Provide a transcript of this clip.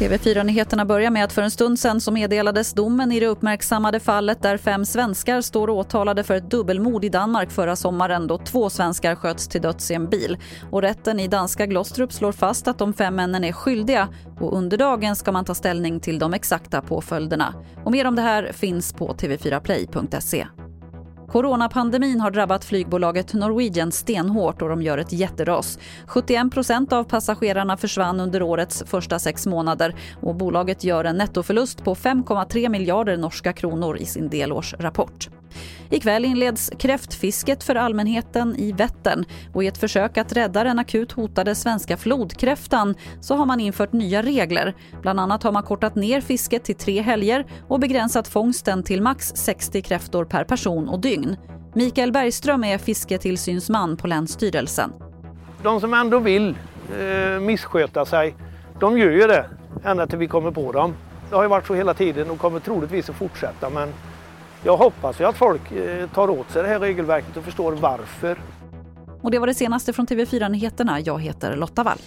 TV4-nyheterna börjar med att för en stund sedan så meddelades domen i det uppmärksammade fallet där fem svenskar står åtalade för ett dubbelmord i Danmark förra sommaren då två svenskar sköts till döds i en bil. Och rätten i danska Glostrup slår fast att de fem männen är skyldiga och under dagen ska man ta ställning till de exakta påföljderna. Och mer om det här finns på tv4play.se. Coronapandemin har drabbat flygbolaget Norwegian stenhårt och de gör ett jätteras. 71% av passagerarna försvann under årets första sex månader och bolaget gör en nettoförlust på 5,3 miljarder norska kronor i sin delårsrapport. Ikväll inleds kräftfisket för allmänheten i Vättern och i ett försök att rädda den akut hotade svenska flodkräftan så har man infört nya regler. Bland annat har man kortat ner fisket till tre helger och begränsat fångsten till max 60 kräftor per person och dygn. Mikael Bergström är fisketillsynsman på Länsstyrelsen. De som ändå vill eh, missköta sig, de gör ju det ända till vi kommer på dem. Det har ju varit så hela tiden och kommer troligtvis att fortsätta men jag hoppas ju att folk eh, tar åt sig det här regelverket och förstår varför. Och det var det senaste från TV4 Nyheterna. Jag heter Lotta Wall.